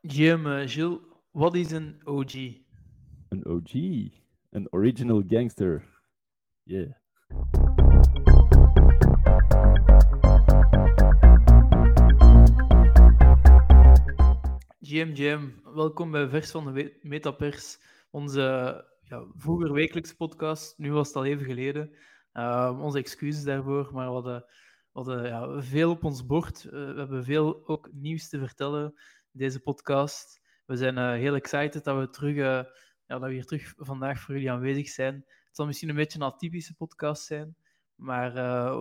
Jim, uh, Gilles, wat is een OG? Een OG, een original gangster. Yeah. Jim, Jim, welkom bij Vers van de Metapers, onze ja, vroeger wekelijkse podcast. Nu was het al even geleden. Uh, onze excuses daarvoor, maar we hadden, we hadden ja, veel op ons bord. Uh, we hebben veel ook nieuws te vertellen deze podcast. We zijn uh, heel excited dat we, terug, ja, dat we hier terug vandaag voor jullie aanwezig zijn. Het zal misschien een beetje een atypische podcast zijn, maar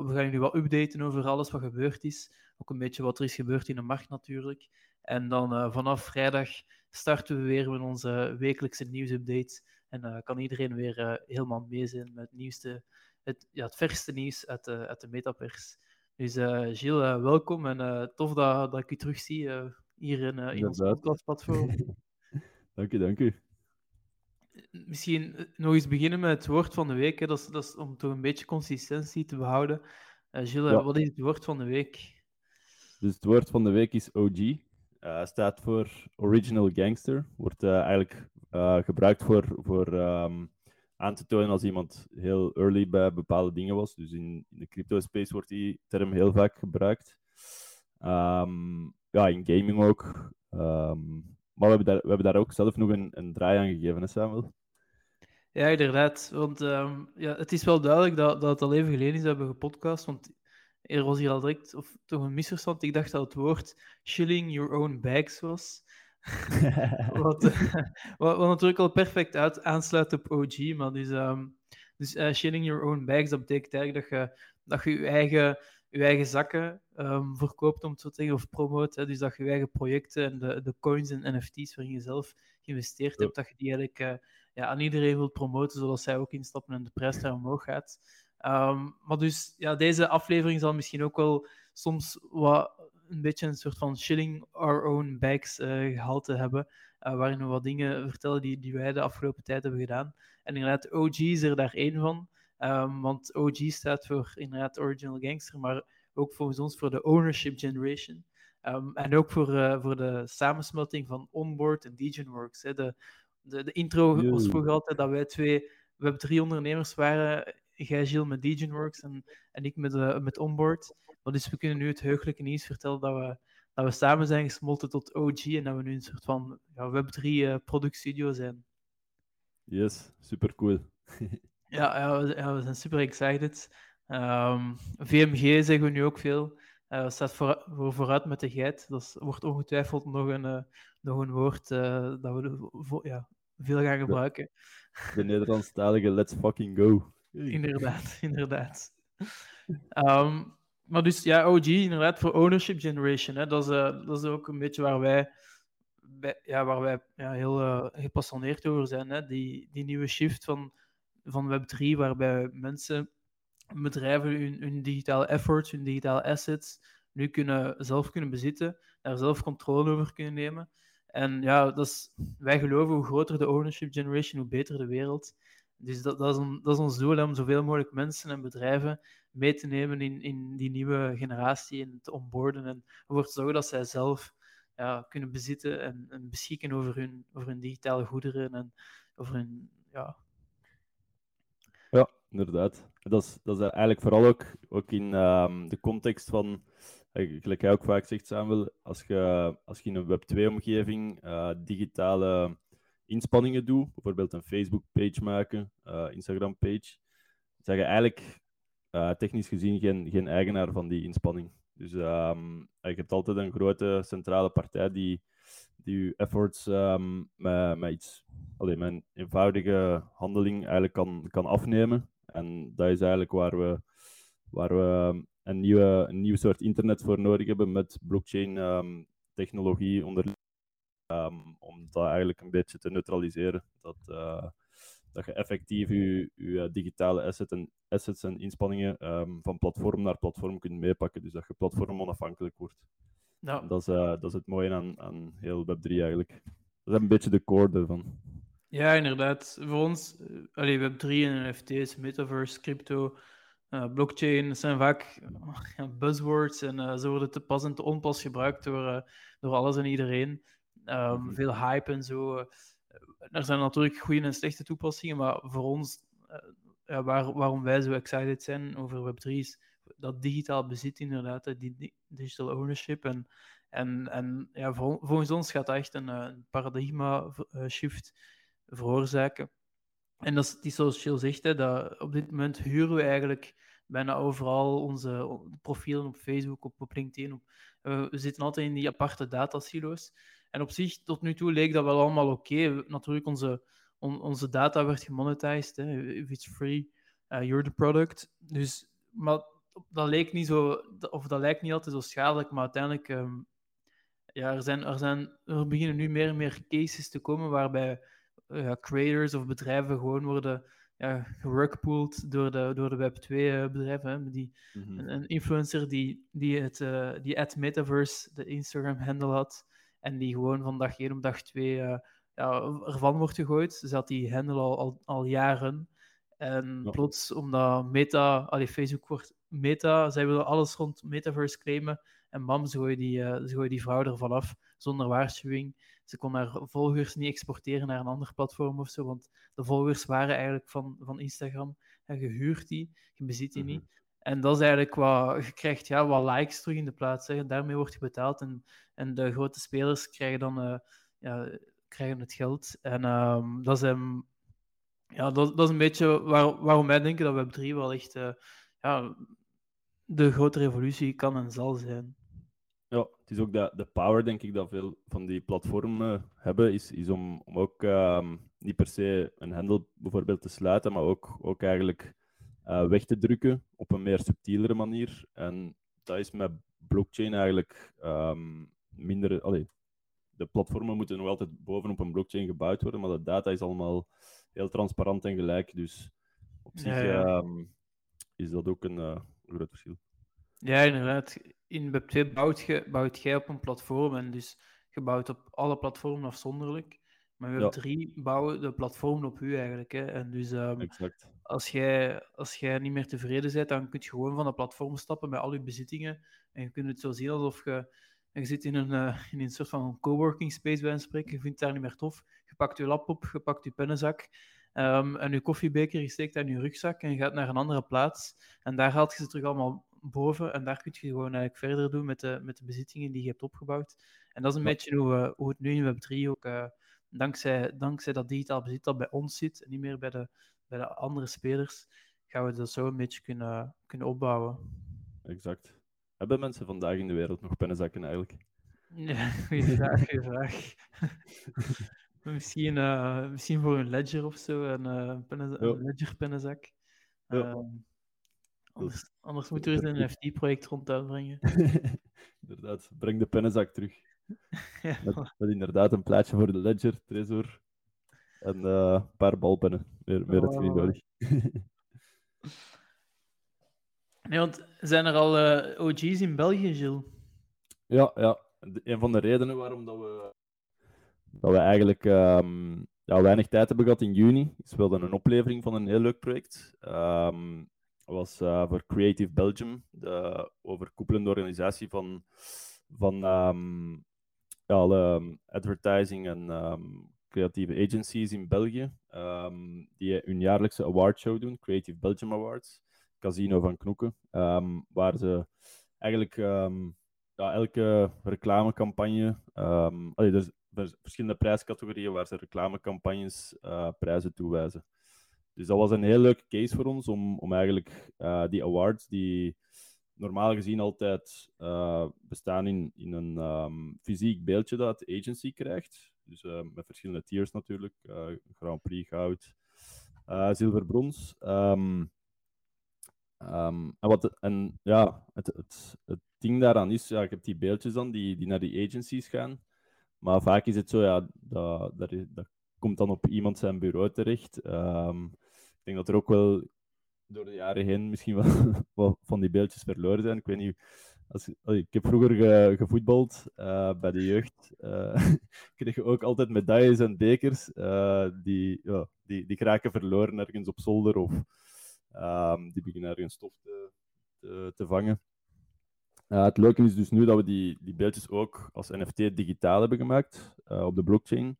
we gaan jullie wat updaten over alles wat gebeurd is. Ook een beetje wat er is gebeurd in de markt natuurlijk. En dan vanaf vrijdag starten we weer met onze wekelijkse nieuwsupdate. En kan iedereen weer helemaal mee zijn met het nieuwste het, ja, het verste nieuws uit de, uit de metapers. Dus Gilles, welkom en tof dat, dat ik u terugzie hier in, in ons podcastplatform. dank u, dank u. Misschien nog eens beginnen met het woord van de week. Hè. Dat, is, dat is om toch een beetje consistentie te behouden. Gilles, ja. wat is het woord van de week? Dus het woord van de week is OG. staat voor Original Gangster. Wordt eigenlijk gebruikt voor, voor um, aan te tonen als iemand heel early bij bepaalde dingen was. Dus in, in de crypto space wordt die term heel vaak gebruikt. Um, ja, in gaming ook. Um, maar we hebben, daar, we hebben daar ook zelf nog een, een draai aan gegeven, hè Samuel? Ja, inderdaad. Want um, ja, het is wel duidelijk dat, dat het al even geleden is dat we gepodcast. Want er was hier al direct, of toch een misverstand. Ik dacht dat het woord shilling your own bags was. wat, wat, wat, natuurlijk al perfect uit, aansluit op OG, maar dus, um, dus uh, shilling your own bags, dat betekent eigenlijk dat je dat je, je eigen, je eigen zakken um, verkoopt, om het zo te zeggen, of promoot. Hè, dus dat je je eigen projecten en de, de coins en NFT's waarin je zelf geïnvesteerd hebt, dat je die eigenlijk uh, ja, aan iedereen wilt promoten, zodat zij ook instappen en de prijs daar omhoog gaat. Um, maar dus, ja, deze aflevering zal misschien ook wel soms wat een beetje een soort van shilling our own bags uh, gehalte hebben. Uh, waarin we wat dingen vertellen die, die wij de afgelopen tijd hebben gedaan. En inderdaad, OG is er daar één van. Um, want OG staat voor inderdaad Original Gangster, maar ook volgens ons voor de Ownership Generation. Um, en ook voor, uh, voor de samensmelting van Onboard en DegenWorks. Hè. De, de, de intro was vroeger altijd dat wij twee Web3 ondernemers waren jij Gilles met DegenWorks en, en ik met, uh, met Onboard. Maar dus we kunnen nu het heugelijke nieuws vertellen dat we, dat we samen zijn gesmolten tot OG en dat we nu een soort van ja, Web3 uh, productstudio zijn. Yes, super cool. ja, ja, we, zijn super excited. Um, ehm, VMG zeggen we nu ook veel. Uh, staat voor, voor vooruit met de geit. Dat wordt ongetwijfeld nog een, uh, nog een woord uh, dat we ja, veel gaan gebruiken. De, de Nederlandstalige let's fucking go. Inderdaad, inderdaad. Um, maar dus ja, OG, inderdaad, voor ownership generation. Hè, dat, is, dat is ook een beetje waar wij, bij, ja, waar wij ja, heel gepassioneerd over zijn. Hè? Die, die nieuwe shift van, van Web3, waarbij mensen, bedrijven hun, digitale efforts, hun digitale assets nu kunnen, zelf kunnen bezitten, daar zelf controle over kunnen nemen. En ja, dat is, wij geloven hoe groter de ownership generation, hoe beter de wereld. Dus dat, dat, is, dat is ons doel, om zoveel mogelijk mensen en bedrijven mee te nemen in, in die nieuwe generatie en te onboarden en ervoor te zorgen dat zij zelf ja, kunnen bezitten en, en, beschikken over hun, over hun digitale goederen en over hun... Ja inderdaad. Dat is, dat is eigenlijk vooral ook, ook in um, de context van, eh, gelijk jij ook vaak zegt, Samuel, als je, als je in een Web2-omgeving uh, digitale inspanningen doe, bijvoorbeeld een Facebook-page maken, uh, Instagram-page, zeg je eigenlijk technisch gezien geen, geen eigenaar van die inspanning. Dus um, je hebt altijd een grote centrale partij die, die je efforts um, met, met iets, alleen een eenvoudige handeling eigenlijk kan, kan afnemen. En dat is eigenlijk waar we, waar we een, nieuwe, een nieuw soort internet voor nodig hebben met blockchain um, technologie onder Um, om dat eigenlijk een beetje te neutraliseren. Dat, uh, dat je effectief je, je eh, digitale asset en, assets en inspanningen um, van platform naar platform kunt meepakken. Dus dat je platform onafhankelijk wordt. Ja. Dat, is, uh, dat is het mooie aan, aan heel Web3 eigenlijk. Dat is een beetje de core ervan. Ja, inderdaad. Voor ons, allee, Web3 en NFT's, metaverse, crypto, uh, blockchain zijn vaak uh, buzzwords en uh, ze worden te pas en te onpas gebruikt door, door alles en iedereen. Ehm, Mhm. Veel hype en zo. Er zijn natuurlijk goede en slechte toepassingen, maar voor ons, eh, ja, waar, waarom wij zo excited zijn over Web3 is dat digitaal bezit inderdaad, die di- digital ownership. En, en, en ja, vol- volgens ons gaat dat echt een, eh, paradigma eh, shift veroorzaken. En dat is, is zoals Jill zegt, hè, dat op dit moment huren we eigenlijk bijna overal onze profielen op Facebook, op, LinkedIn. Op, we zitten altijd in die aparte datasilo's. En op zich, tot nu toe leek dat wel allemaal oké. Natuurlijk, onze, on- onze data werd gemonetized. Hè. If it's free, uh, you're the product. Dus, maar dat leek niet zo, of dat lijkt niet altijd zo schadelijk, maar uiteindelijk, ehm, ja, er, zijn, er, zijn, er beginnen nu meer en meer cases te komen waarbij ja, creators of bedrijven gewoon worden ja, gerugpooled door de, door de Web2-bedrijven. Hè. Die, Mhm. een, een influencer die, die, het, eh, die at Metaverse, de Instagram-handle had, en die gewoon van dag 1 op dag 2 eh, ja, ervan wordt gegooid. Ze had die handle al, al, al jaren. En Ja. plots, omdat Meta, allee, Facebook wordt Meta, zij willen alles rond Metaverse claimen. En bam, ze gooien die, eh, ze gooien die vrouw ervan af, zonder waarschuwing. Ze kon haar volgers niet exporteren naar een ander platform of zo, want de volgers waren eigenlijk van, van Instagram. En je huurt die, je bezit die Mhm. niet. En dat is eigenlijk wat, je krijgt ja, wat likes terug in de plaats. Hè. Daarmee wordt je betaald. En, en de grote spelers krijgen dan eh, ja, krijgen het geld. En ehm, dat is, ja, dat, dat is een beetje waar, waarom wij denken dat Web3 wel echt eh, ja, de grote revolutie kan en zal zijn. Ja, het is ook de, de power, denk ik, dat veel van die platformen hebben, is, is om, om ook ehm, niet per se een handle bijvoorbeeld te sluiten, maar ook, ook eigenlijk eh, weg te drukken op een meer subtielere manier. En dat is met blockchain eigenlijk ehm, minder... Allee, de platformen moeten nog altijd bovenop een blockchain gebouwd worden, maar de data is allemaal heel transparant en gelijk. Dus op zich Ja, ja. ehm, is dat ook een eh, groot verschil. Ja, inderdaad. In Web2 bouwt, je, bouwt jij op een platform en dus je bouwt op alle platformen afzonderlijk. Maar in Ja. Web3 bouwen de platformen op u eigenlijk. Hè. En dus ehm, Exact. als jij, als jij niet meer tevreden bent, dan kun je gewoon van de platform stappen met al je bezittingen. En je kunt het zo zien alsof je, je zit in een, eh, in een soort van coworking space bij een spreken. Je vindt het daar niet meer tof. Je pakt je laptop, je pakt je pennenzak ehm, en je koffiebeker, je steekt in je rugzak en je gaat naar een andere plaats. En daar haalt je ze terug allemaal boven. En daar kun je gewoon eigenlijk verder doen met de, met de bezittingen die je hebt opgebouwd. En dat is een Ja. beetje hoe, hoe het nu in Web3 ook, eh, dankzij, dankzij dat digitaal bezit dat bij ons zit en niet meer bij de, bij de andere spelers, gaan we dat zo een beetje kunnen, kunnen opbouwen. Exact. Hebben mensen vandaag in de wereld nog pennenzakken eigenlijk? Ja, goeie vraag, misschien, eh, misschien voor een ledger of zo, een, een ledger pennenzak. Ja. Anders, anders moeten we eens een NFT-project rond uitbrengen. inderdaad, breng de pennenzak terug. ja, Met, met inderdaad een plaatje voor de ledger, Trezor en eh, een paar balpennen. Meer, meer je niet nodig. nee, want zijn er al eh, OG's in België, Gilles? Ja, ja. De- een van de redenen waarom dat we, dat we eigenlijk ehm, ja, weinig tijd hebben gehad in juni, is wel een oplevering van een heel leuk project. Dat was eh, voor Creative Belgium, de overkoepelende organisatie van, van ehm, ja, alle ehm, advertising en ehm, creatieve agencies in België, die hun jaarlijkse awardshow doen, Creative Belgium Awards, Casino van Knoeken, waar ze eigenlijk elke reclamecampagne. allee, er zijn verschillende prijscategorieën waar ze reclamecampagnes eh, prijzen toewijzen. Dus dat was een heel leuke case voor ons om, om eigenlijk eh, die awards, die normaal gezien altijd eh, bestaan in, in een ehm, fysiek beeldje dat de agency krijgt. Dus eh, met verschillende tiers natuurlijk: Grand Prix, goud, zilver, brons. Ehm, Ehm, en, wat, en ja, het, het, het ding daaraan is, ja, ik heb die beeldjes dan die, die naar die agencies gaan. Maar vaak is het zo, ja, dat, dat, komt dan op iemand zijn bureau terecht. Denk dat er ook wel door de jaren heen misschien wel van die beeldjes verloren zijn. Ik weet niet. Als, ik heb vroeger ge- gevoetbald eh, bij de jeugd. eh kreeg je ook altijd medailles en bekers. eh, die, die, die geraken verloren ergens op zolder of Ehm, die beginnen ergens stof te, te, te vangen. Het leuke is dus nu dat we die, die beeldjes ook als NFT digitaal hebben gemaakt. op de blockchain.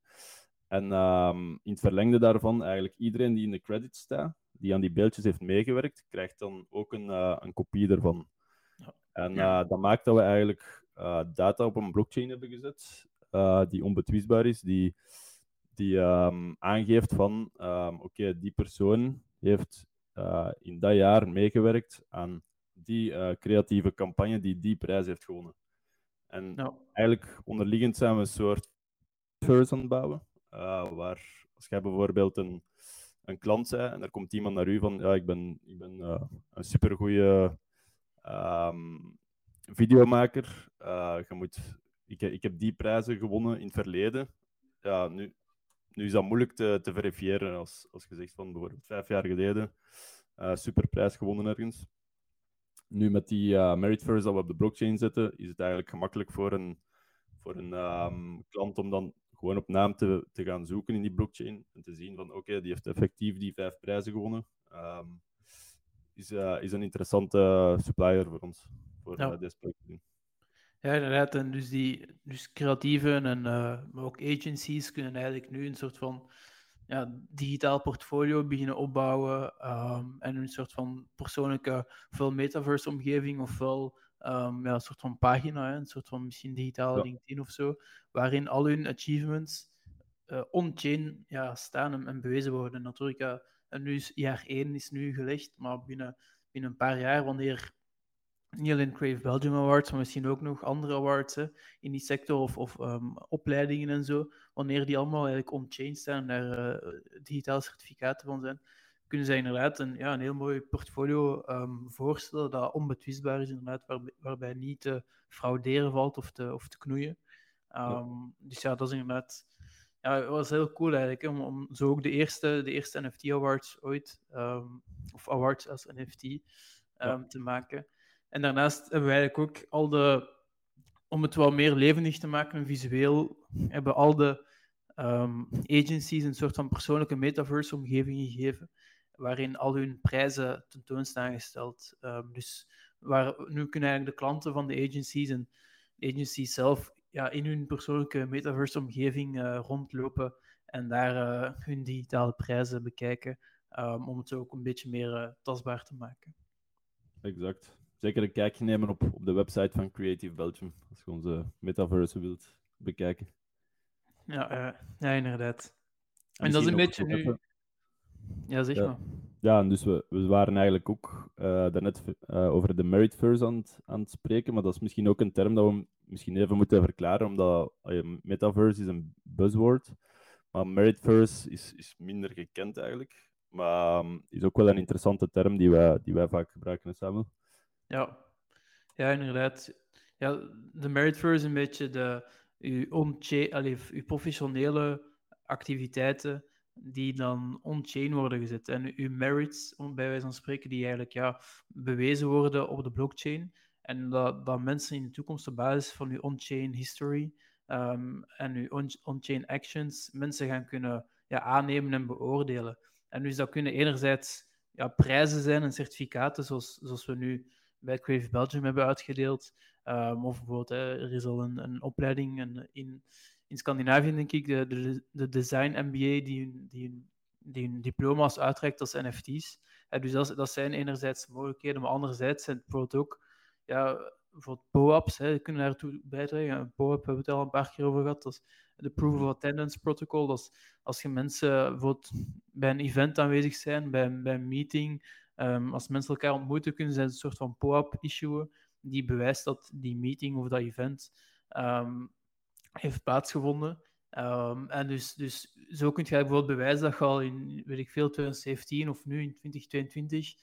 En ehm, in het verlengde daarvan, eigenlijk iedereen die in de credits staat, die aan die beeldjes heeft meegewerkt, krijgt dan ook een, een kopie ervan. Ja. En dat maakt dat we eigenlijk data op een blockchain hebben gezet, die onbetwistbaar is, die, die um, aangeeft van, um, oké, die persoon heeft in dat jaar meegewerkt aan die creatieve campagne die die prijs heeft gewonnen. En ja. eigenlijk onderliggend zijn we een soort first aan het bouwen, uh, waar als jij bijvoorbeeld een, een klant bent en er komt iemand naar u van, ja, ik ben, ik ben een supergoeie um, videomaker, je moet, ik, ik heb die prijzen gewonnen in het verleden. Ja, nu, nu is dat moeilijk te, te verifiëren als, als je zegt van bijvoorbeeld vijf jaar geleden superprijs gewonnen ergens. Nu met die merit first dat we op de blockchain zetten, is het eigenlijk gemakkelijk voor een, voor een um, klant om dan gewoon op naam te, te gaan zoeken in die blockchain en te zien van oké, die heeft effectief die vijf prijzen gewonnen. Um, is, uh, is een interessante supplier voor ons, voor ja. deze project. Ja, inderdaad. En dus die dus creatieven en uh, maar ook agencies kunnen eigenlijk nu een soort van ja, digitaal portfolio beginnen opbouwen um, en een soort van persoonlijke, ofwel metaverse-omgeving ofwel um, ja, een soort van pagina, een soort van misschien digitale LinkedIn of zo, waarin al hun achievements uh, on-chain ja, staan en, en, bewezen worden. Natuurlijk, ja, en nu is jaar 1 is nu gelegd, maar binnen, binnen een paar jaar, wanneer niet alleen Crave Belgium Awards, maar misschien ook nog andere awards hè, in die sector of, of um, opleidingen en zo. Wanneer die allemaal eigenlijk on-chain staan en daar uh, digitale certificaten van zijn, kunnen zij inderdaad een, ja, een heel mooi portfolio um, voorstellen dat onbetwistbaar is, inderdaad, waar, waarbij niet te frauderen valt of te, of te knoeien. Um, ja. Dus ja, dat is inderdaad. Ja, het was heel cool eigenlijk, hè, om, om zo ook de eerste, de eerste NFT Awards ooit, of awards als NFT, ja. te maken. En daarnaast hebben we eigenlijk ook al de, om het wat meer levendig te maken, visueel, hebben al de agencies een soort van persoonlijke metaverse-omgeving gegeven, waarin al hun prijzen tentoon staan gesteld. Um, dus waar, nu kunnen eigenlijk de klanten van de agencies en de agencies zelf ja, in hun persoonlijke metaverse-omgeving uh, rondlopen en daar uh, hun digitale prijzen bekijken, um, om het ook een beetje meer uh, tastbaar te maken. Exact zeker een kijkje nemen op, op de website van Creative Belgium, als je onze metaverse wilt bekijken. Ja, ja inderdaad. En, dat is een beetje nu... Ja, zeg maar. Ja, en dus we, we waren eigenlijk ook uh, daarnet uh, over de meritverse aan, aan het spreken, maar dat is misschien ook een term dat we misschien even moeten verklaren, omdat uh, metaverse is een buzzword, maar meritverse is, is minder gekend eigenlijk. Maar um, is ook wel een interessante term die wij, die wij vaak gebruiken, Samuel. Ja, ja inderdaad. Ja, de Meritverse is een beetje de, uw, uw professionele activiteiten die dan on-chain worden gezet. En uw merits, bij wijze van spreken, die eigenlijk ja, bewezen worden op de blockchain. En dat, dat mensen in de toekomst op basis van uw on-chain history um, en uw on-chain actions mensen gaan kunnen ja, aannemen en beoordelen. En dus dat kunnen enerzijds ja, prijzen zijn en certificaten, zoals, zoals we nu bij Crave Belgium hebben uitgedeeld. Um, of bijvoorbeeld, er is al een, een opleiding in, in Scandinavië, denk ik, de, de, de Design MBA, die, die, die hun diploma's uitreikt als NFT's. Dus dat, zijn enerzijds mogelijkheden, maar anderzijds zijn het ook ja, bijvoorbeeld POAPs, hè, kunnen daartoe bijdragen. POAP hebben we het al een paar keer over gehad. Dat is de Proof of Attendance Protocol. Dat als je mensen bijvoorbeeld bij een event aanwezig zijn, bij, bij een meeting, Um, als mensen elkaar ontmoeten, kunnen ze een soort van POAP issuen die bewijst dat die meeting of dat event um, heeft plaatsgevonden. Um, en dus, dus zo kun je bijvoorbeeld bewijzen dat je al in, weet ik veel, 2017 of nu in 2022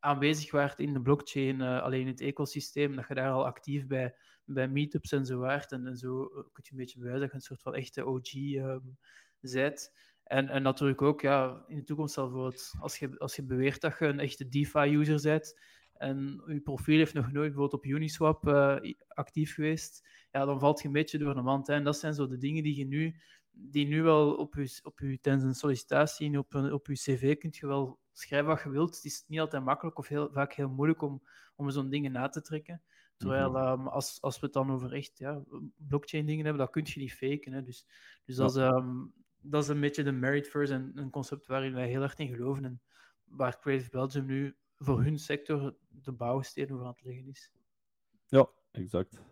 aanwezig waart in de blockchain, uh, alleen in het ecosysteem, dat je daar al actief bij, bij meetups en zo waart. En, en zo kun je een beetje bewijzen dat je een soort van echte OG um, bent. En, en natuurlijk ook, ja, in de toekomst zal bijvoorbeeld, als je, als je beweert dat je een echte DeFi-user bent en je profiel heeft nog nooit bijvoorbeeld op Uniswap uh, actief geweest, ja, dan valt je een beetje door de mand. Hè. En dat zijn zo de dingen die je nu, die nu wel op je, op je tijdens een sollicitatie, op, een, op je cv, kunt je wel schrijven wat je wilt. Het is niet altijd makkelijk of heel, vaak heel moeilijk om, om zo'n dingen na te trekken. Terwijl Mhm. ehm, als, als we het dan over echt ja, blockchain dingen hebben, dat kun je niet faken. Hè. Dus, dus Ja. dat, is, ehm, dat is een beetje de merit first en een concept waarin wij heel erg in geloven. En waar Creative Belgium nu voor hun sector de bouwsteen over aan het leggen is. Ja, exact.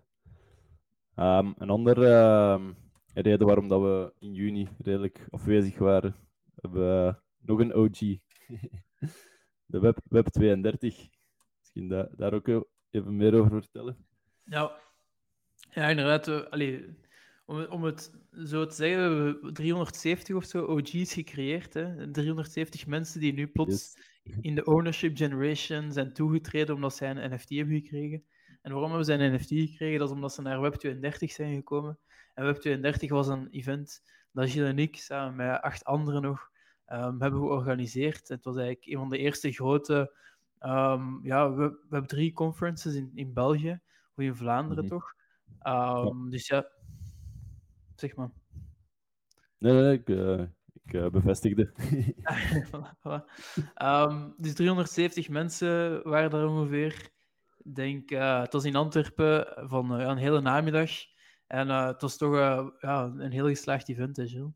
Ehm, een andere ehm, reden waarom dat we in juni redelijk afwezig waren, hebben we nog een OG. De Web, Web 32. Misschien da- daar ook even meer over vertellen. Ja, ja inderdaad. allee, om, om het zo te zeggen, we hebben 370 of zo OG's gecreëerd. Hè? 370 mensen die nu plots Yes. in de ownership generation zijn toegetreden omdat zij een NFT hebben gekregen. En waarom hebben ze een NFT gekregen? Dat is omdat ze naar Web32 zijn gekomen. En Web32 was een event dat Gilles en ik samen met acht anderen nog ehm, hebben georganiseerd. Het was eigenlijk een van de eerste grote ehm ja, Web, Web3 conferences in, in België, of in Vlaanderen Mhm. toch. Ehm, Dus ja, zeg maar. Nee, nee, nee, ik, eh, ik eh, bevestigde. Voilà, voilà. Dus 370 mensen waren er ongeveer. Denk, eh, het was in Antwerpen van eh, een hele namiddag. En eh, het was toch ja, een heel geslaagd event, hè, Gilles?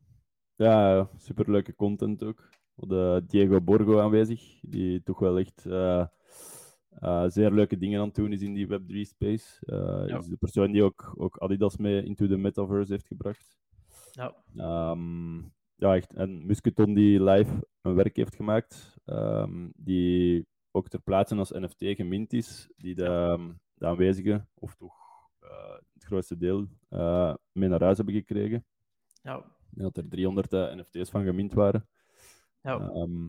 Ja, superleuke content ook. Hadden Diego Borgo aanwezig, die toch wel echt zeer leuke dingen aan het doen is in die Web3-space. Ja. is de persoon die ook, ook Adidas mee into the metaverse heeft gebracht. Ja, Ehm, ja, echt. En Musketon die live een werk heeft gemaakt, ehm, die ook ter plaatse als NFT gemint is, die de, ehm, de aanwezigen, of toch eh, het grootste deel, eh, mee naar huis hebben gekregen. ja, dat er 300 eh, NFT's van gemint waren. ja. Ehm,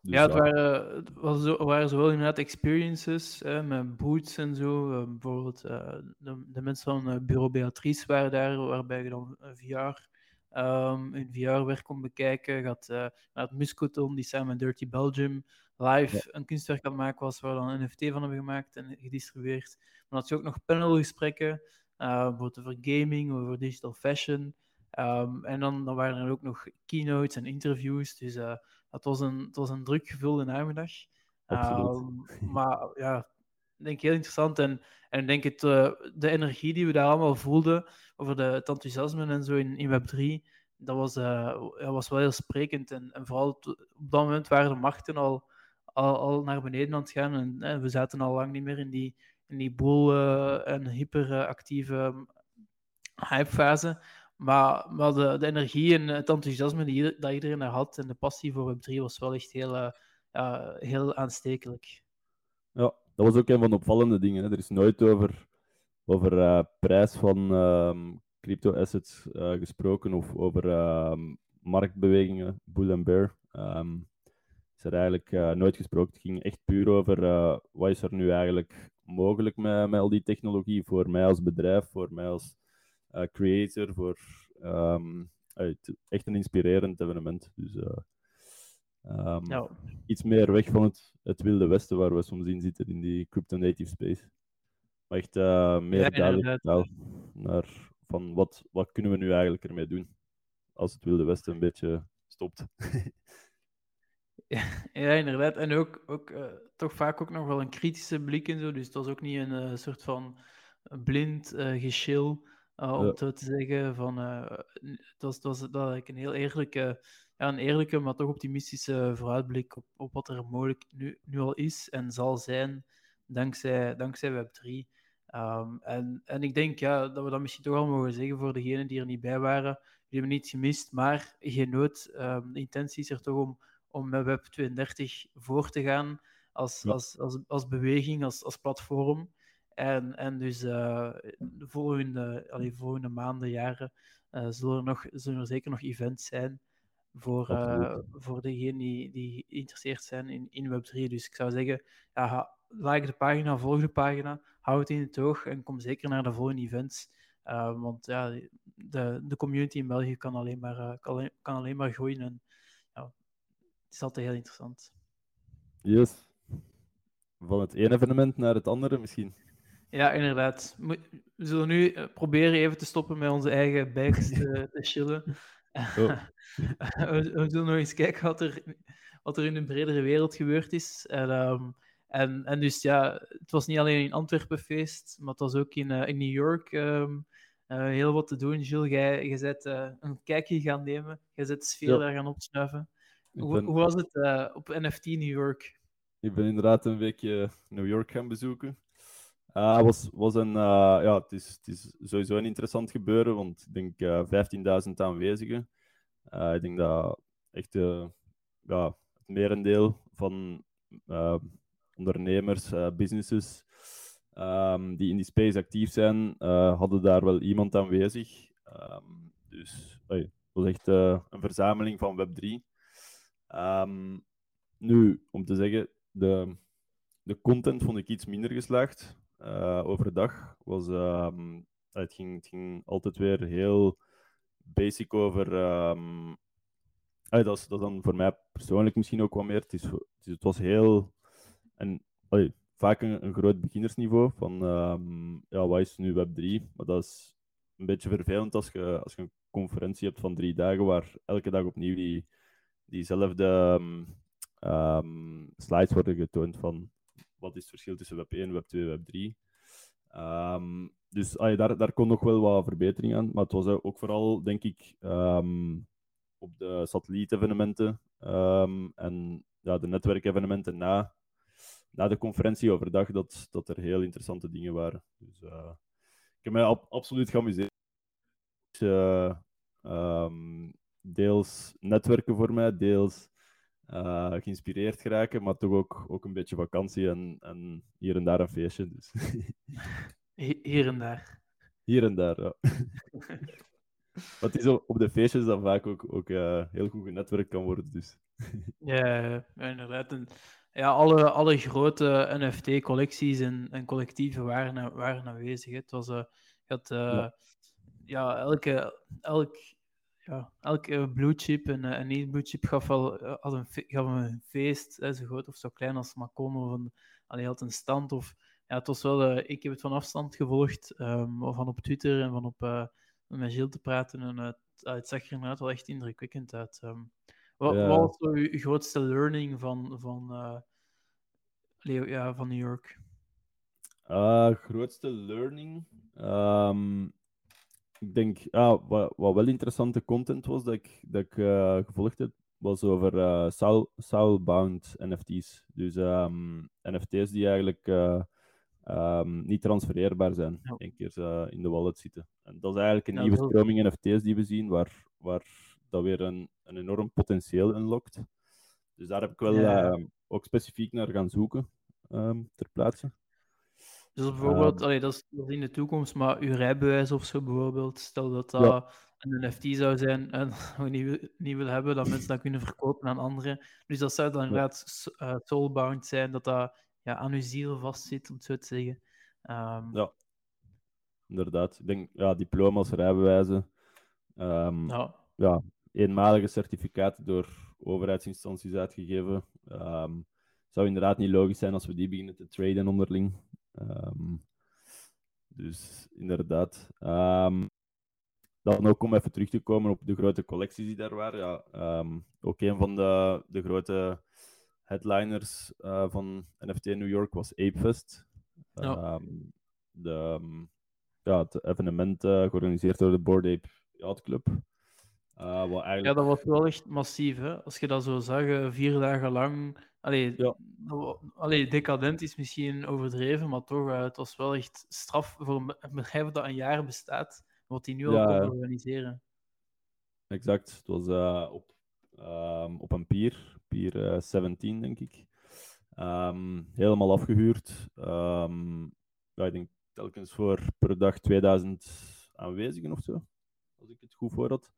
dus ja, het waren, het was zo- waren zowel inderdaad experiences hè, met boots en zo. bijvoorbeeld de, de mensen van Bureau Beatrice waren daar, waarbij je dan een VR, ehm een VR-werk kon bekijken. Je had eh, het Muscoton, die samen met Dirty Belgium live een kunstwerk aan het maken was, waar we dan een NFT van hebben gemaakt en gedistribueerd. Maar dan had je ook nog panelgesprekken, eh, bijvoorbeeld over gaming, over digital fashion. Ehm, en dan, dan waren er ook nog keynotes en interviews. Dus eh, het, was een, het was een druk gevulde namiddag. Ehm, maar ja, ik denk heel interessant. En, en ik denk het, eh, de energie die we daar allemaal voelden, over de, het enthousiasme en zo in, in Web3, dat was, eh, ja, was wel heel sprekend. En, en vooral op dat moment waren de markten al, al, naar beneden aan het gaan. En eh, we zaten al lang niet meer in die, in die boel- eh, en hyperactieve hypefase. Maar, maar de, de energie en het enthousiasme die, dat iedereen had en de passie voor Web3 was wel echt heel, eh, heel aanstekelijk. Ja, dat was ook een van de opvallende dingen. Hè. Er is nooit over, over prijs van ehm, crypto-assets gesproken of over ehm, marktbewegingen, bull en bear. Ehm, is er eigenlijk eh, nooit gesproken. Het ging echt puur over eh, wat is er nu eigenlijk mogelijk met, met al die technologie voor mij als bedrijf, voor mij als eh, creator, voor ehm, eh, het- echt een inspirerend evenement. Dus eh, ehm, iets meer weg van het, het wilde westen waar we soms in zitten, in die crypto-native space. Maar echt meer Ja, duidelijk taal naar van wat, wat kunnen we nu eigenlijk ermee doen als het wilde westen een beetje stopt. ja inderdaad. En ook, ook eh, toch vaak ook nog wel een kritische blik en zo. Dus het was ook niet een eh, soort van blind uh, geschil, om Ja. het zo te zeggen. Van, het was, het was dat eigenlijk een heel eerlijke, ja, een eerlijke, maar toch optimistische vooruitblik op, op wat er mogelijk nu, nu al is en zal zijn dankzij, dankzij Web3. Um, en, en ik denk ja, dat we dat misschien toch al mogen zeggen voor degenen die er niet bij waren. Die hebben niet gemist, maar geen nood. Um, de intentie is er toch om, om met Web 32 voor te gaan als, Ja. als, als, als beweging, als, als platform. En, en dus uh, de volgende, allee, volgende maanden, jaren, uh, zullen, er nog, zullen er zeker nog events zijn voor, uh, voor degenen die, die geïnteresseerd zijn in, in Web3. Dus ik zou zeggen, ja, like de pagina, volg de pagina, hou het in het oog en kom zeker naar de volgende events. Want ja, de, de community in België kan alleen maar, kan alleen, kan alleen maar groeien en het is altijd heel interessant. Yes. Van het ene evenement naar het andere misschien. Ja, inderdaad. We zullen nu eh, proberen even te stoppen met onze eigen bikes te, te chillen. Oh. we, we, zullen nog eens kijken wat er, wat er in een bredere wereld gebeurd is. En, um, En, en dus ja, het was niet alleen in Antwerpen feest, maar het was ook in, in New York ehm, heel wat te doen. Jules, jij, jij bent een kijkje gaan nemen, jij bent de sfeer daar gaan opsnuiven. Hoe, hoe, was het op NFT New York? Ik ben inderdaad een weekje New York gaan bezoeken. Uh, was, was een, uh, ja, het, is, het is sowieso een interessant gebeuren, want ik denk uh, 15.000 aanwezigen. ik denk dat echt ja, het merendeel van ondernemers, businesses um, die in die space actief zijn, hadden daar wel iemand aanwezig. Um, dus het was echt een verzameling van Web3. Ehm, nu, om te zeggen, de, de content vond ik iets minder geslaagd uh, overdag. Was, um, het, ging, het altijd weer heel basic over. Um, dat, is, dat dan voor mij persoonlijk misschien ook wat meer. Het, is, het, was heel. En, vaak een, groot beginnersniveau van ja, wat is nu Web3? Maar dat is een beetje vervelend als je, als je een conferentie hebt van drie dagen waar elke dag opnieuw die, diezelfde um, slides worden getoond van wat is het verschil tussen Web 1, Web 2, Web 3. Um, dus daar, daar kon nog wel wat verbetering aan. Maar het was ook vooral, denk ik, op de satellietevenementen um, en ja, de netwerkevenementen na, na de conferentie overdag dat, dat er heel interessante dingen waren. Dus uh, ik heb mij ab absoluut geamuseerd. Uh, deels netwerken voor mij, deels uh, geïnspireerd geraken, maar toch ook, ook een beetje vakantie en, en hier en daar een feestje. Dus. hier en daar. Hier en daar, ja. Wat is op de feestjes dan vaak ook, ook uh, heel goed genetwerkt kan worden. Dus. ja, inderdaad. En, ja, alle, alle grote NFT-collecties en, en collectieven waren, waren aanwezig. Het was, uh, had, uh, ja. ja. elke, elk ja, elke blue chip en, en niet-blue chip gaf wel had een, gaf een feest, hè, zo groot of zo klein als Macon. Of een, allee, had een stand. Of, ja, het was wel, uh, ik heb het van afstand gevolgd, um, van op Twitter en van op uh, met Gilles te praten. En uh, het zag er inderdaad wel echt indrukwekkend uit. Um, wat, ja. wat, was uw grootste learning van, van, ja, van New York? grootste learning? Um, ik denk, ja, wat, wat wel interessante content was dat ik, dat ik uh, gevolgd heb, was over uh, soul, soulbound NFT's. Dus um, ehm, NFT's die eigenlijk uh, um, niet transfereerbaar zijn, ja. één keer in de wallet zitten. En dat is eigenlijk een ja, nieuwe stroming NFT's die we zien, waar, waar dat weer een, een enorm potentieel unlockt. Dus daar heb ik wel ja. Ehm, ook specifiek naar gaan zoeken ter plaatse. Dus bijvoorbeeld, allee, dat, is, dat, is, in de toekomst, maar uw rijbewijs of zo bijvoorbeeld, stel dat dat ja. een NFT zou zijn en we niet, niet willen hebben, dat mensen dat kunnen verkopen aan anderen. Dus dat zou dan inderdaad uh, soulbound zijn, dat dat ja, aan uw ziel vastzit, om het zo te zeggen. Um, ja, inderdaad. Ik denk, ja, diploma's, rijbewijzen, um, ja. ja, eenmalige certificaten door overheidsinstanties uitgegeven. Um, zou inderdaad niet logisch zijn als we die beginnen te traden onderling. Um, dus inderdaad. Um, dan ook om even terug te komen op de grote collecties die daar waren. Ja, um, ook een van de, de grote headliners uh, van NFT New York was Apefest. Ja. de, ja, het evenement uh, georganiseerd door de Board Ape Yacht Club. Uh, eigenlijk... Ja, dat was wel echt massief. Hè? Als je dat zo zag, eh, vier dagen lang. Allee, ja. allee, decadent is misschien overdreven, maar toch, uh, het was wel echt straf voor een bedrijf dat een jaar bestaat, wat die nu al kan organiseren. Exact. Het was op, um, op een pier, pier 17, denk ik. Um, helemaal afgehuurd. Um, ja, ik denk telkens voor per dag 2000 aanwezigen of zo, als ik het goed voor had.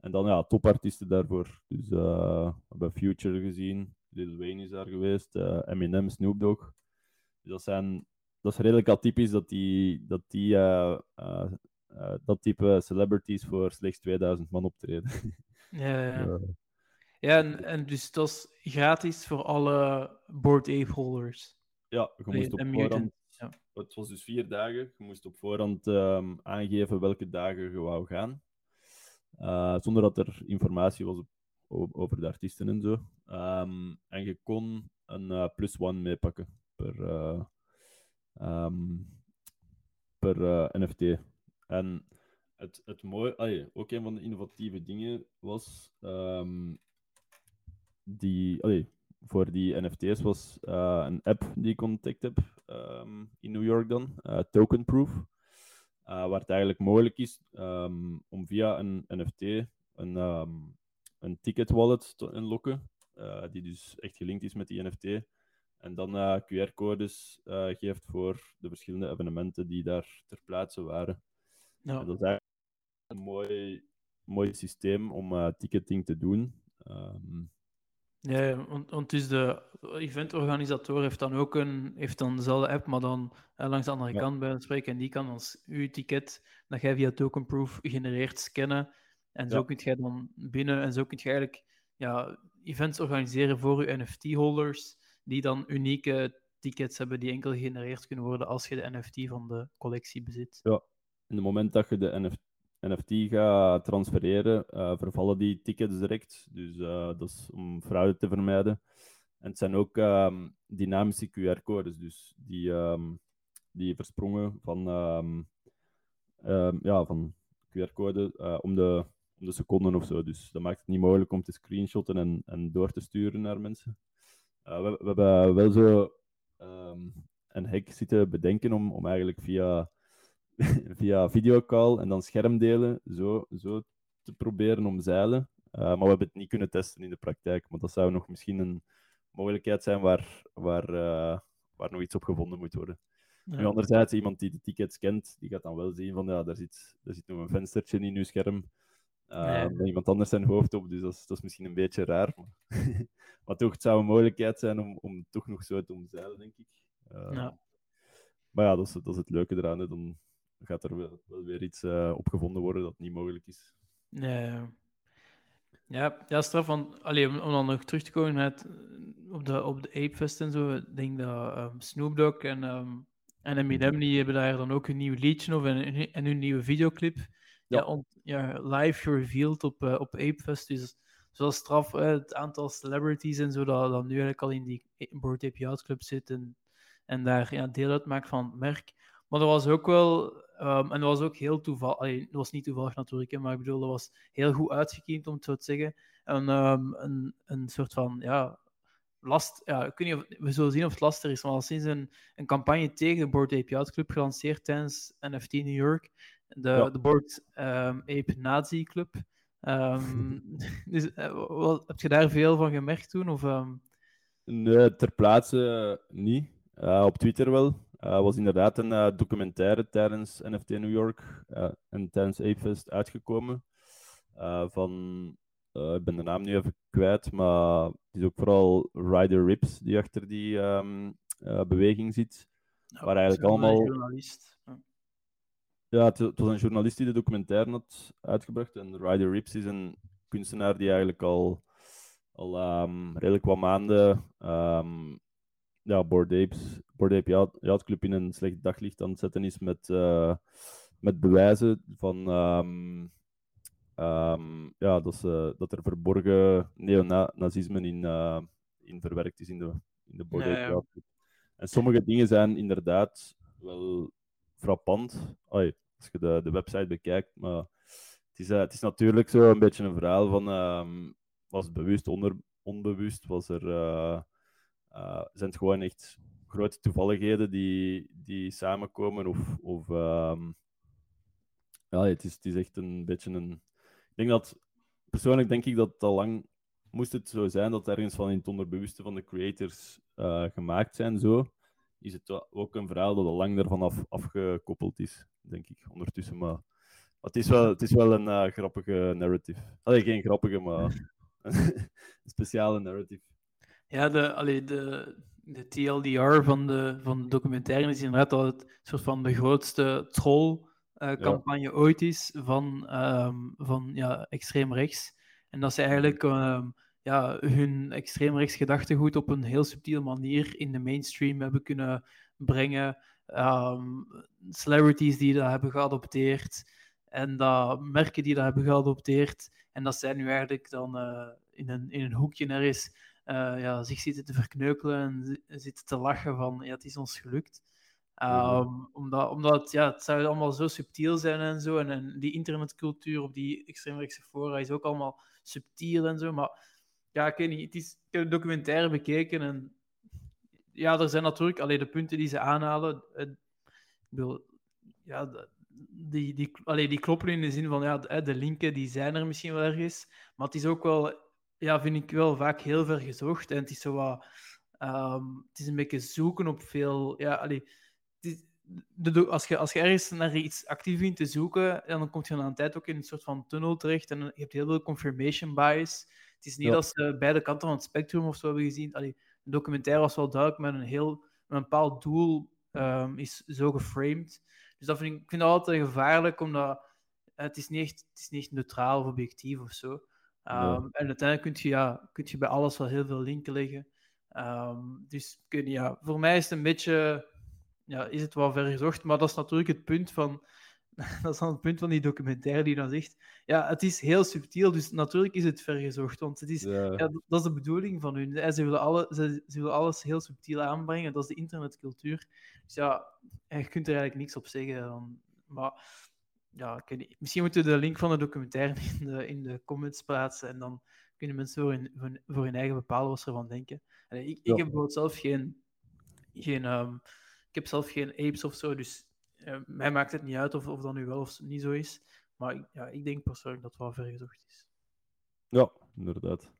En dan ja, topartiesten daarvoor. Dus we hebben Future gezien, Lil Wayne is daar geweest, uh, Eminem, Snoop Dogg. Dus dat, zijn, dat is redelijk atypisch dat die, dat, die uh, dat type celebrities voor slechts 2000 man optreden. Ja, ja. ja en, en dus dat is gratis voor alle Board Ape holders. Ja, je moest op voorhand... Ja. Het was dus vier dagen. Je moest op voorhand um, aangeven welke dagen je wou gaan. Uh, zonder dat er informatie was op, over de artiesten en zo. Um, en je kon een uh, plus one meepakken. per, eh, ehm, per eh, NFT. En het, het mooie, ook een van de innovatieve dingen was ehm, die, voor die NFT's was eh, een app die ik ontdekt heb ehm, in New York dan, Token Proof. Uh, waar het eigenlijk mogelijk is om via een NFT een, een ticket wallet te unlocken, die dus echt gelinkt is met die NFT. En dan QR-codes geeft voor de verschillende evenementen die daar ter plaatse waren. Ja. dat is eigenlijk een mooi, mooi systeem om ticketing te doen. Um, ja, want, want dus de eventorganisator heeft dan ook een, heeft dan dezelfde app, maar dan eh, langs de andere kant bij het spreken. En die kan als uw ticket, dat jij via tokenproof genereert, scannen. En zo ja. kun je dan binnen, en zo kun je eigenlijk ja, events organiseren voor je NFT-holders, die dan unieke tickets hebben die enkel gegenereerd kunnen worden als je de NFT van de collectie bezit. Ja, in het moment dat je de NFT NFT ga transfereren, uh, vervallen die tickets direct. Dus uh, dat is om fraude te vermijden. En het zijn ook um, dynamische QR-codes, dus die, um, die versprongen van, um, ja, van QR-code uh, om, de, om de seconden of zo. Dus dat maakt het niet mogelijk om te screenshotten en, en door te sturen naar mensen. We, we, hebben wel zo een hack zitten bedenken om, om eigenlijk via via videocall en dan schermdelen zo, zo te proberen omzeilen. Uh, maar we hebben het niet kunnen testen in de praktijk. Maar dat zou nog misschien een mogelijkheid zijn waar, waar, uh, waar nog iets op gevonden moet worden. Ja. Nu, anderzijds, iemand die de tickets kent, die gaat dan wel zien van ja, daar zit, daar zit nog een venstertje in uw scherm. Uh, nee. iemand anders zijn hoofd op, dus dat is, dat is misschien een beetje raar. Maar, maar toch, het zou een mogelijkheid zijn om, om toch nog zo te omzeilen, denk ik. ja. Maar ja, dat is, dat is het leuke eraan. Hè. Dan, gaat er wel, wel weer iets uh, op gevonden worden dat niet mogelijk is. Ja, ja, ja straf van. Allee, om, om, dan nog terug te komen met, op, de, op de Ape Fest en zo. Ik denk dat um, Snoop Dogg en, um, en Eminem die hebben daar dan ook een nieuw liedje of en, en hun nieuwe videoclip. Ja, ja, live gereveeld op, uh, op Ape Fest. Dus zoals straf, uh, het aantal celebrities en zo dat, dat nu eigenlijk al in die Board Ape Yacht Club zit en, en daar ja, deel uitmaakt van het merk. Maar dat was ook wel, um, en dat was ook heel toevallig, dat was niet toevallig natuurlijk, maar ik bedoel, dat was heel goed uitgekiend, om het zo te zeggen. En, um, een, een soort van, ja, last, ja, ik weet niet we zullen zien of het lastig is, maar al sinds een, een campagne tegen de Board Ape Yacht Club gelanceerd tijdens NFT New York, de, ja. de Board um, Ape Nazi Club. dus, uh, wat, heb je daar veel van gemerkt toen? Of, Nee, ter plaatse niet. Uh, op Twitter wel. Uh, was inderdaad een uh, documentaire tijdens NFT New York en tijdens ApeFest uitgekomen. van, ik ben de naam nu even kwijt, maar het is ook vooral Ryder Rips die achter die um, beweging zit. Ja, waar eigenlijk allemaal. Journalist. Ja, het, het, was een journalist die de documentaire had uitgebracht. En Ryder Rips is een kunstenaar die eigenlijk al, al um, redelijk wat maanden um, ja, Ape Yacht, Club in een slecht daglicht aan het zetten is met, uh, met bewijzen van um, um, ja, dat, ze, dat er verborgen neonazisme in, uh, in verwerkt is in de, in de ja, Club. En sommige dingen zijn inderdaad wel frappant. Als je de, de website bekijkt, maar het is, uh, het is natuurlijk zo een beetje een verhaal van um, was bewust, onder, onbewust, was er uh, zijn het gewoon echt grote toevalligheden die, die samenkomen. Of, of um, ja, het is, het is echt een beetje een. Ik denk dat persoonlijk denk ik dat het al lang moest het zo zijn dat ergens van in het onderbewuste van de creators uh, gemaakt zijn. Zo is het ook een verhaal dat al lang daarvan af, afgekoppeld is, denk ik, ondertussen. Maar, het, is wel, het is wel een uh, grappige narrative. Alleen geen grappige, maar een speciale narrative. Ja, de, allee, de, de TLDR van de, van de documentaire is inderdaad al het soort van de grootste troll-campagne uh, ja. ooit is van, um, van ja, extreem rechts. En dat ze eigenlijk um, ja, hun extreem rechts gedachtegoed op een heel subtiele manier in de mainstream hebben kunnen brengen. Um, celebrities die dat hebben geadopteerd en dat merken die dat hebben geadopteerd. En dat zij nu eigenlijk dan uh, in, een, in een hoekje er is ja, zich zitten te verkneukelen en zitten te lachen van ja, het is ons gelukt. Um, omdat, omdat ja, het zou allemaal zo subtiel zijn en zo. En, en die internetcultuur op die extreemrechtse fora is ook allemaal subtiel en zo. Maar ja, ik weet niet. Het is, ik heb documentaire bekeken en ja, er zijn natuurlijk alleen de punten die ze aanhalen. ik bedoel, ja, die, die, allee, die kloppen in de zin van ja, de, de linken die zijn er misschien wel ergens. Maar het is ook wel, ja, vind ik wel vaak heel ver gezocht. En het is zo wat. Um, het is een beetje zoeken op veel. Ja, allee, de, als, je, als je ergens naar iets actief vindt te zoeken, dan kom je na een tijd ook in een soort van tunnel terecht en je hebt heel veel confirmation bias. Het is niet ja. dat ze beide kanten van het spectrum of zo hebben gezien. Allee, de documentaire was wel duidelijk met een heel met een bepaald doel um, is zo geframed. Dus dat vind ik, ik vind dat altijd gevaarlijk, omdat het is niet echt, het is niet echt neutraal of objectief of zo. Um, ja. En uiteindelijk kun je, ja, kun je bij alles wel heel veel linken leggen. Um, dus kun je, ja, voor mij is het een beetje ja, is het wel ver gezocht. Maar dat is natuurlijk het punt van. Dat is dan het punt van die documentaire die dan zegt. Ja, het is heel subtiel, dus natuurlijk is het vergezocht. Want het is, ja. ja dat is de bedoeling van hun. Ze willen, alle, ze, ze, willen alles heel subtiel aanbrengen. Dat is de internetcultuur. Dus ja, je kunt er eigenlijk niks op zeggen. Maar ja, misschien moeten we de link van de documentaire in de, in de comments plaatsen. En dan kunnen mensen voor hun, voor, voor hun eigen bepalen wat ze ervan denken. En ik, ik heb bijvoorbeeld zelf geen. geen um, ik heb zelf geen apes of zo, dus uh, mij maakt het niet uit of, of dat nu wel of niet zo is. Maar ik, ja, ik denk persoonlijk dat het wel vergezocht is. Ja, inderdaad.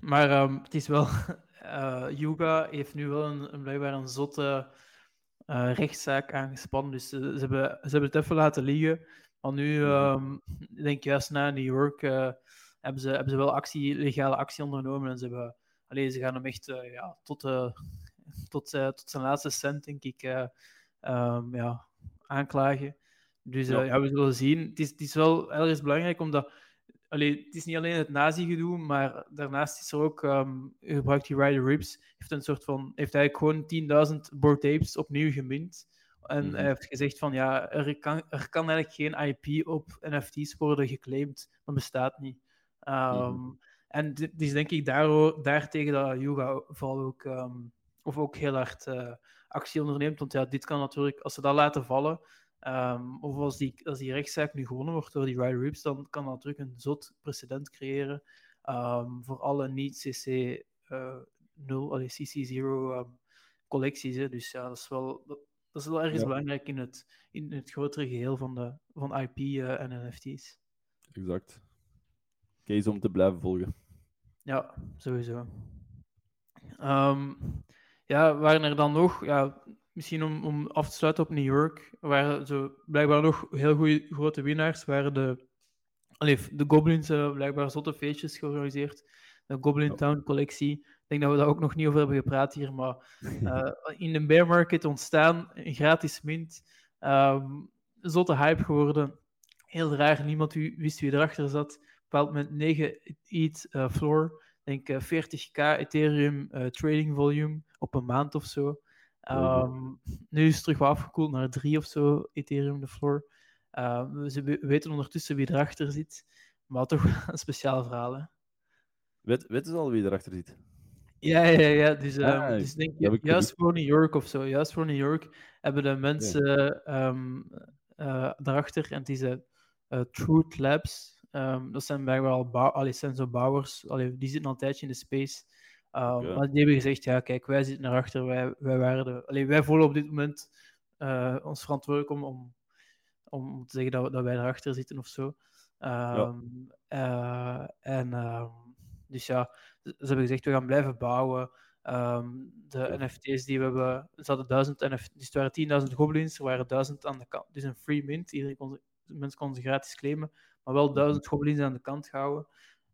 Maar um, het is wel... Uh, Yuga heeft nu wel een, een blijkbaar een zotte uh, rechtszaak aangespannen. Dus ze, ze, hebben, ze hebben het even laten liggen. Maar nu, um, ik denk juist na New York, hebben, ze, hebben ze wel actie, legale actie ondernomen. En ze, hebben, alleen, ze gaan hem echt ja, tot tot, tot zijn laatste cent, denk ik, um, ja, aanklagen. Dus uh, ja. ja. we zullen zien. Het is, het is wel ergens belangrijk, omdat allee, het is niet alleen het nazi-gedoe, maar daarnaast is er ook, um, gebruikt die Ryder Rips, heeft een soort van, heeft eigenlijk gewoon 10.000 board tapes opnieuw gemint. En mm. hij heeft gezegd van ja, er kan, er kan eigenlijk geen IP op NFT's worden geclaimd. Dat bestaat niet. Um, mm. En het is denk ik daar, daartegen dat Yuga vooral ook um, of ook heel hard uh, actie onderneemt. Want ja, dit kan natuurlijk, als ze dat laten vallen, um, of als die, als die rechtszaak nu gewonnen wordt door die Ryder Rips, dan kan dat natuurlijk een zot precedent creëren um, voor alle niet-CC uh, 0, allee, CC0 um, collecties. Hè. Dus ja, dat is wel, dat, dat is wel ergens ja. belangrijk in het, in het grotere geheel van, de, van IP uh, en NFT's. Exact. Case om te blijven volgen. Ja, sowieso. Um, ja, waren er dan nog, ja, misschien om, om af te sluiten op New York, waren zo blijkbaar nog heel goede grote winnaars. Waren de, allee, de Goblins uh, blijkbaar zotte feestjes georganiseerd. De Goblin Town collectie. Ik denk dat we daar ook nog niet over hebben gepraat hier, maar uh, in de bear market ontstaan, een gratis mint. Um, zotte hype geworden. Heel raar, niemand wist wie erachter zat. Bepaald met 9 ETH uh, floor denk uh, 40k Ethereum uh, trading volume op een maand of zo. Um, nu is het terug wat afgekoeld naar 3 of zo Ethereum de floor. Uh, we weten ondertussen wie erachter zit, maar toch een speciaal verhaal. Hè? Weet, weten ze al wie erachter zit? Ja, ja, ja. Dus, um, ah, dus denk je, juist voor New York of zo, juist voor New York hebben de mensen ja. um, uh, daarachter, en het is uh, Truth Labs, Um, dat zijn allee, zo bouwers, allee, die zitten al een tijdje in de space. Um, okay. Maar die hebben gezegd, ja, kijk, wij zitten erachter, wij, wij, waren de, allee, wij voelen op dit moment uh, ons verantwoordelijk om, om, om te zeggen dat, dat wij erachter zitten of zo. Um, ja. uh, en dus ja, ze hebben gezegd, we gaan blijven bouwen. de ja. NFT's die we hebben, ze hadden duizend NFT's, dus er waren 10.000 goblins, er waren duizend aan de kant. Dus een free mint, iedereen kon, mensen konden ze gratis claimen maar wel duizend goblins aan de kant gehouden.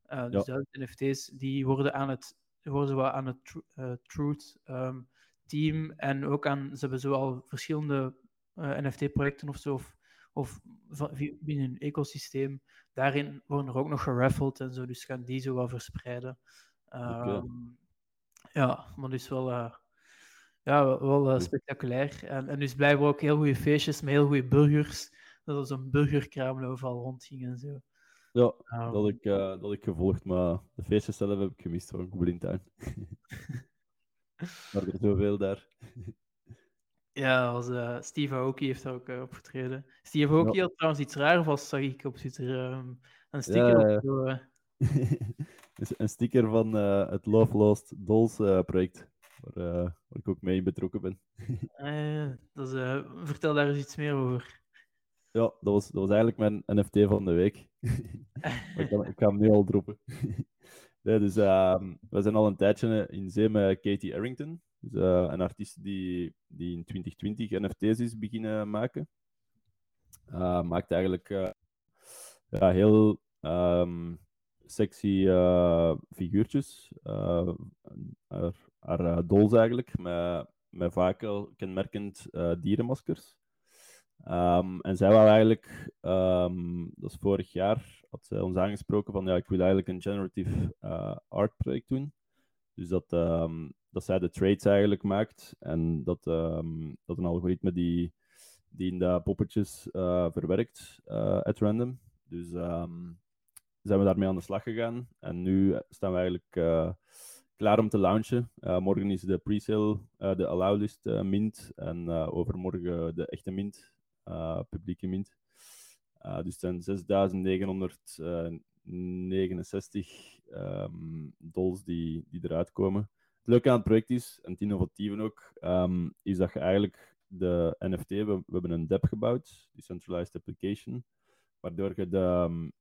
Uh, dus ja. duizend NFT's die worden aan het, worden wel aan het uh, Truth um, team en ook aan, ze hebben zo al verschillende uh, NFT-projecten of zo, of, of binnen hun ecosysteem. Daarin worden er ook nog geraffeld en zo, dus gaan die zo wel verspreiden. Um, okay. Ja, maar dus wel, uh, ja, wel uh, spectaculair. En, en dus blijven ook heel goede feestjes met heel goede burgers dat er zo'n burgerkraam overal rondging en zo. Ja, dat ik, eh, dat ik gevolgd, maar de feestjes zelf heb ik gemist van Goblin maar er zoveel daar. Ja, als, eh, Steve Aoki heeft daar ook uh, opgetreden. Steve Aoki Ja. had trouwens iets raar vast, zag ik op Twitter. Um, een sticker Ja, op een sticker van het Love Lost Dolls project, waar, waar, ik ook mee betrokken ben. dus, vertel daar eens iets meer over. Ja, dat was, dat was eigenlijk mijn NFT van de week. ik, kan, ik ga hem nu al droppen. nee, dus, uh, we zijn al een tijdje in zee met Katie Arrington. Dus, uh, een artiest die, die in 2020 NFT's is beginnen maken. Uh, maakt eigenlijk ja, heel um, sexy figuurtjes. haar haar dolls eigenlijk, met, met vaak al kenmerkend dierenmaskers. Um, en zij wou eigenlijk, um, dat is vorig jaar, had zij ons aangesproken van ja, ik wil eigenlijk een generative uh, art project doen. Dus dat, um, dat zij de trades eigenlijk maakt en dat, dat een algoritme die, die in de poppetjes uh, verwerkt uh, at random. Dus zijn we daarmee aan de slag gegaan en nu staan we eigenlijk uh, klaar om te launchen. morgen is de pre-sale, de allow list mint en overmorgen de echte mint uh, publieke mint. Uh, dus het zijn 6.969 um, dols die, die eruit komen. Het leuke aan het project is, en het innovatieve ook, um, is dat je eigenlijk de NFT, we, hebben een DApp gebouwd, Decentralized Application, waardoor je de, um,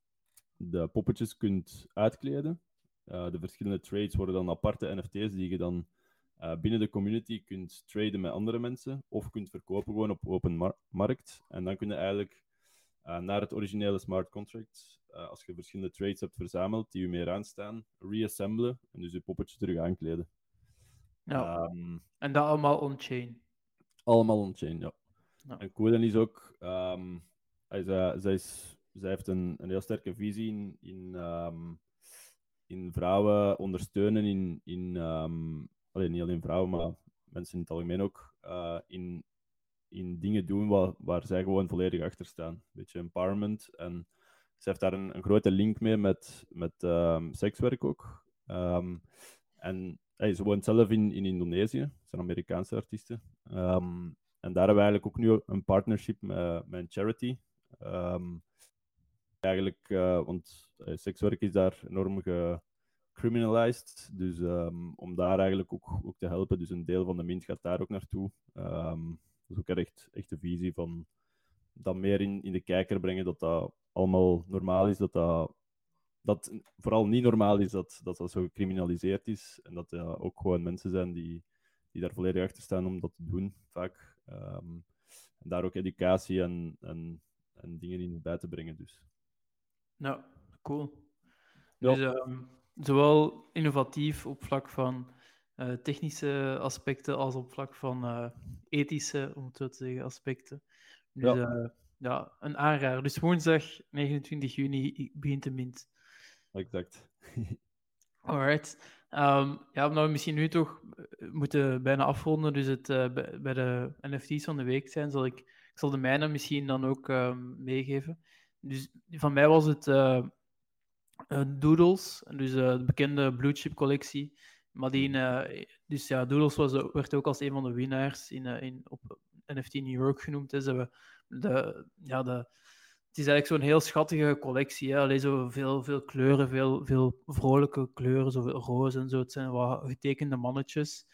de poppetjes kunt uitkleden. Uh, de verschillende trades worden dan aparte NFT's die je dan uh, binnen de community kunt traden met andere mensen of kunt verkopen gewoon op open mar markt. En dan kun je eigenlijk uh, naar het originele smart contract, uh, als je verschillende trades hebt verzameld die je meer aanstaan, reassemblen en dus je poppetje terug aankleden. Ja. Um, en dat allemaal on-chain. Allemaal on-chain, ja. ja. En cool is ook, um, hij, zij, is, zij heeft een, een heel sterke visie in, in, um, in vrouwen ondersteunen in, in niet alleen vrouwen, maar mensen in het algemeen ook, uh, in, in dingen doen waar, waar zij gewoon volledig achter staan. Een beetje empowerment. En ze heeft daar een, grote link mee met, met um, sekswerk ook. Um, en hey, ze woont zelf in, in Indonesië, ze zijn Amerikaanse artiesten. Um, en daar hebben we eigenlijk ook nu een partnership met, met een charity. eigenlijk, uh, want uh, sekswerk is daar enorm ge, criminalized. Dus um, om daar eigenlijk ook, ook te helpen. Dus een deel van de mint gaat daar ook naartoe. Um, dat is ook echt, echt de visie van dat meer in, in de kijker brengen, dat dat allemaal normaal is, dat dat, dat vooral niet normaal is dat dat, dat zo gecriminaliseerd is. En dat er ook gewoon mensen zijn die, die daar volledig achter staan om dat te doen, vaak. Um, en daar ook educatie en, en, en dingen in bij te brengen. Dus. Nou, cool. Ja. Dus, um, zowel innovatief op vlak van uh, technische aspecten als op vlak van uh, ethische, om het zo te zeggen, aspecten. Dus ja, uh, ja een aanrader. Dus woensdag 29 juni begint de mint. Exact. Alright. Um, ja, omdat we misschien nu toch moeten bijna afronden, dus het bij, bij, de NFT's van de week zijn, zal ik, ik zal de mijne misschien dan ook um, meegeven. Dus van mij was het uh, Doodles, dus uh, de bekende Blue Chip collectie. Maar die, uh, dus ja, Doodles was, werd ook als een van de winnaars in, in, op NFT New York genoemd. Dus we, de, ja, de, het is eigenlijk zo'n heel schattige collectie. Hè? Zo veel, veel kleuren, veel, veel vrolijke kleuren, zoveel roze en zo. Het zijn wat getekende mannetjes.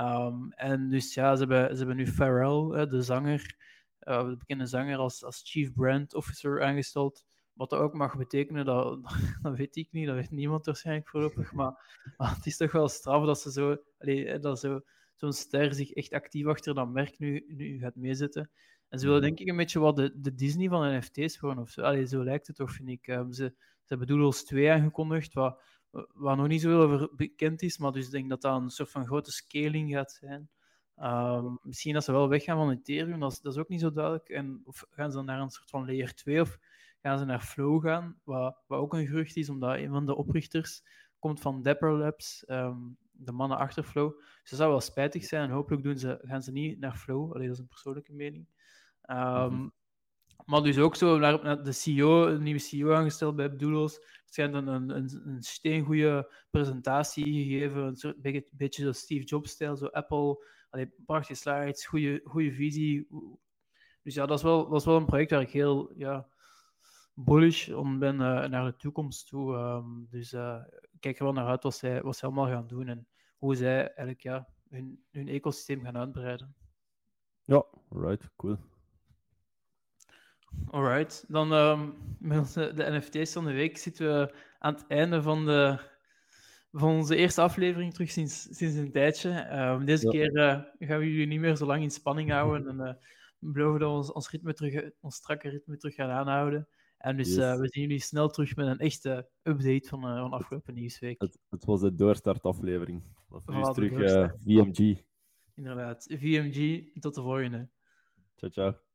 Um, en dus ja, ze hebben, ze hebben nu Pharrell, hè, de zanger, de bekende zanger, als, als Chief Brand Officer aangesteld. Wat dat ook mag betekenen, dat, dat weet ik niet, dat weet niemand waarschijnlijk voorlopig. Maar, maar het is toch wel straf dat ze zo, allee, dat zo, zo'n ster zich echt actief achter dat merk nu, nu gaat meezetten. En ze willen denk ik een beetje wat de, de Disney van NFT's worden of zo. Allee, zo lijkt het toch, vind ik. Um, ze, ze hebben Doodles 2 aangekondigd, wat, wat nog niet zoveel over bekend is, maar dus ik denk dat dat een soort van grote scaling gaat zijn. Um, misschien dat ze wel weggaan van Ethereum, dat is, dat is ook niet zo duidelijk. En, of gaan ze dan naar een soort van layer 2 of gaan ze naar Flow gaan, wat, wat ook een gerucht is, omdat een van de oprichters komt van Dapper Labs, um, de mannen achter Flow. Dus dat zou wel spijtig zijn en hopelijk doen ze, gaan ze niet naar Flow. Allee, dat is een persoonlijke mening. Um, mm-hmm. Maar dus ook zo naar, naar de CEO, een nieuwe CEO aangesteld bij Doodles. Het een, een, een, een steengoede presentatie gegeven, een soort beetje, beetje zo Steve Jobs-stijl, zo Apple. Allee, prachtige slides, goede, goede visie. Dus ja, dat is, wel, dat is wel een project waar ik heel ja, bullish om ben uh, naar de toekomst toe. Um, dus uh, ik kijk er wel naar uit wat zij, wat zij allemaal gaan doen en hoe zij eigenlijk ja, hun, hun ecosysteem gaan uitbreiden. Ja, right, cool. Alright, dan um, met onze, de NFT's van de week zitten we aan het einde van, de, van onze eerste aflevering terug sinds, sinds een tijdje. Um, deze keer uh, gaan we jullie niet meer zo lang in spanning houden en uh, we beloven dat we ons, ons, ritme terug, ons strakke ritme terug gaan aanhouden. En dus uh, we zien jullie snel terug met een echte update van, uh, van afgelopen nieuwsweek. Het, het was de doorstartaflevering. Dat is terug uh, VMG. Inderdaad, VMG. Tot de volgende. Ciao, ciao.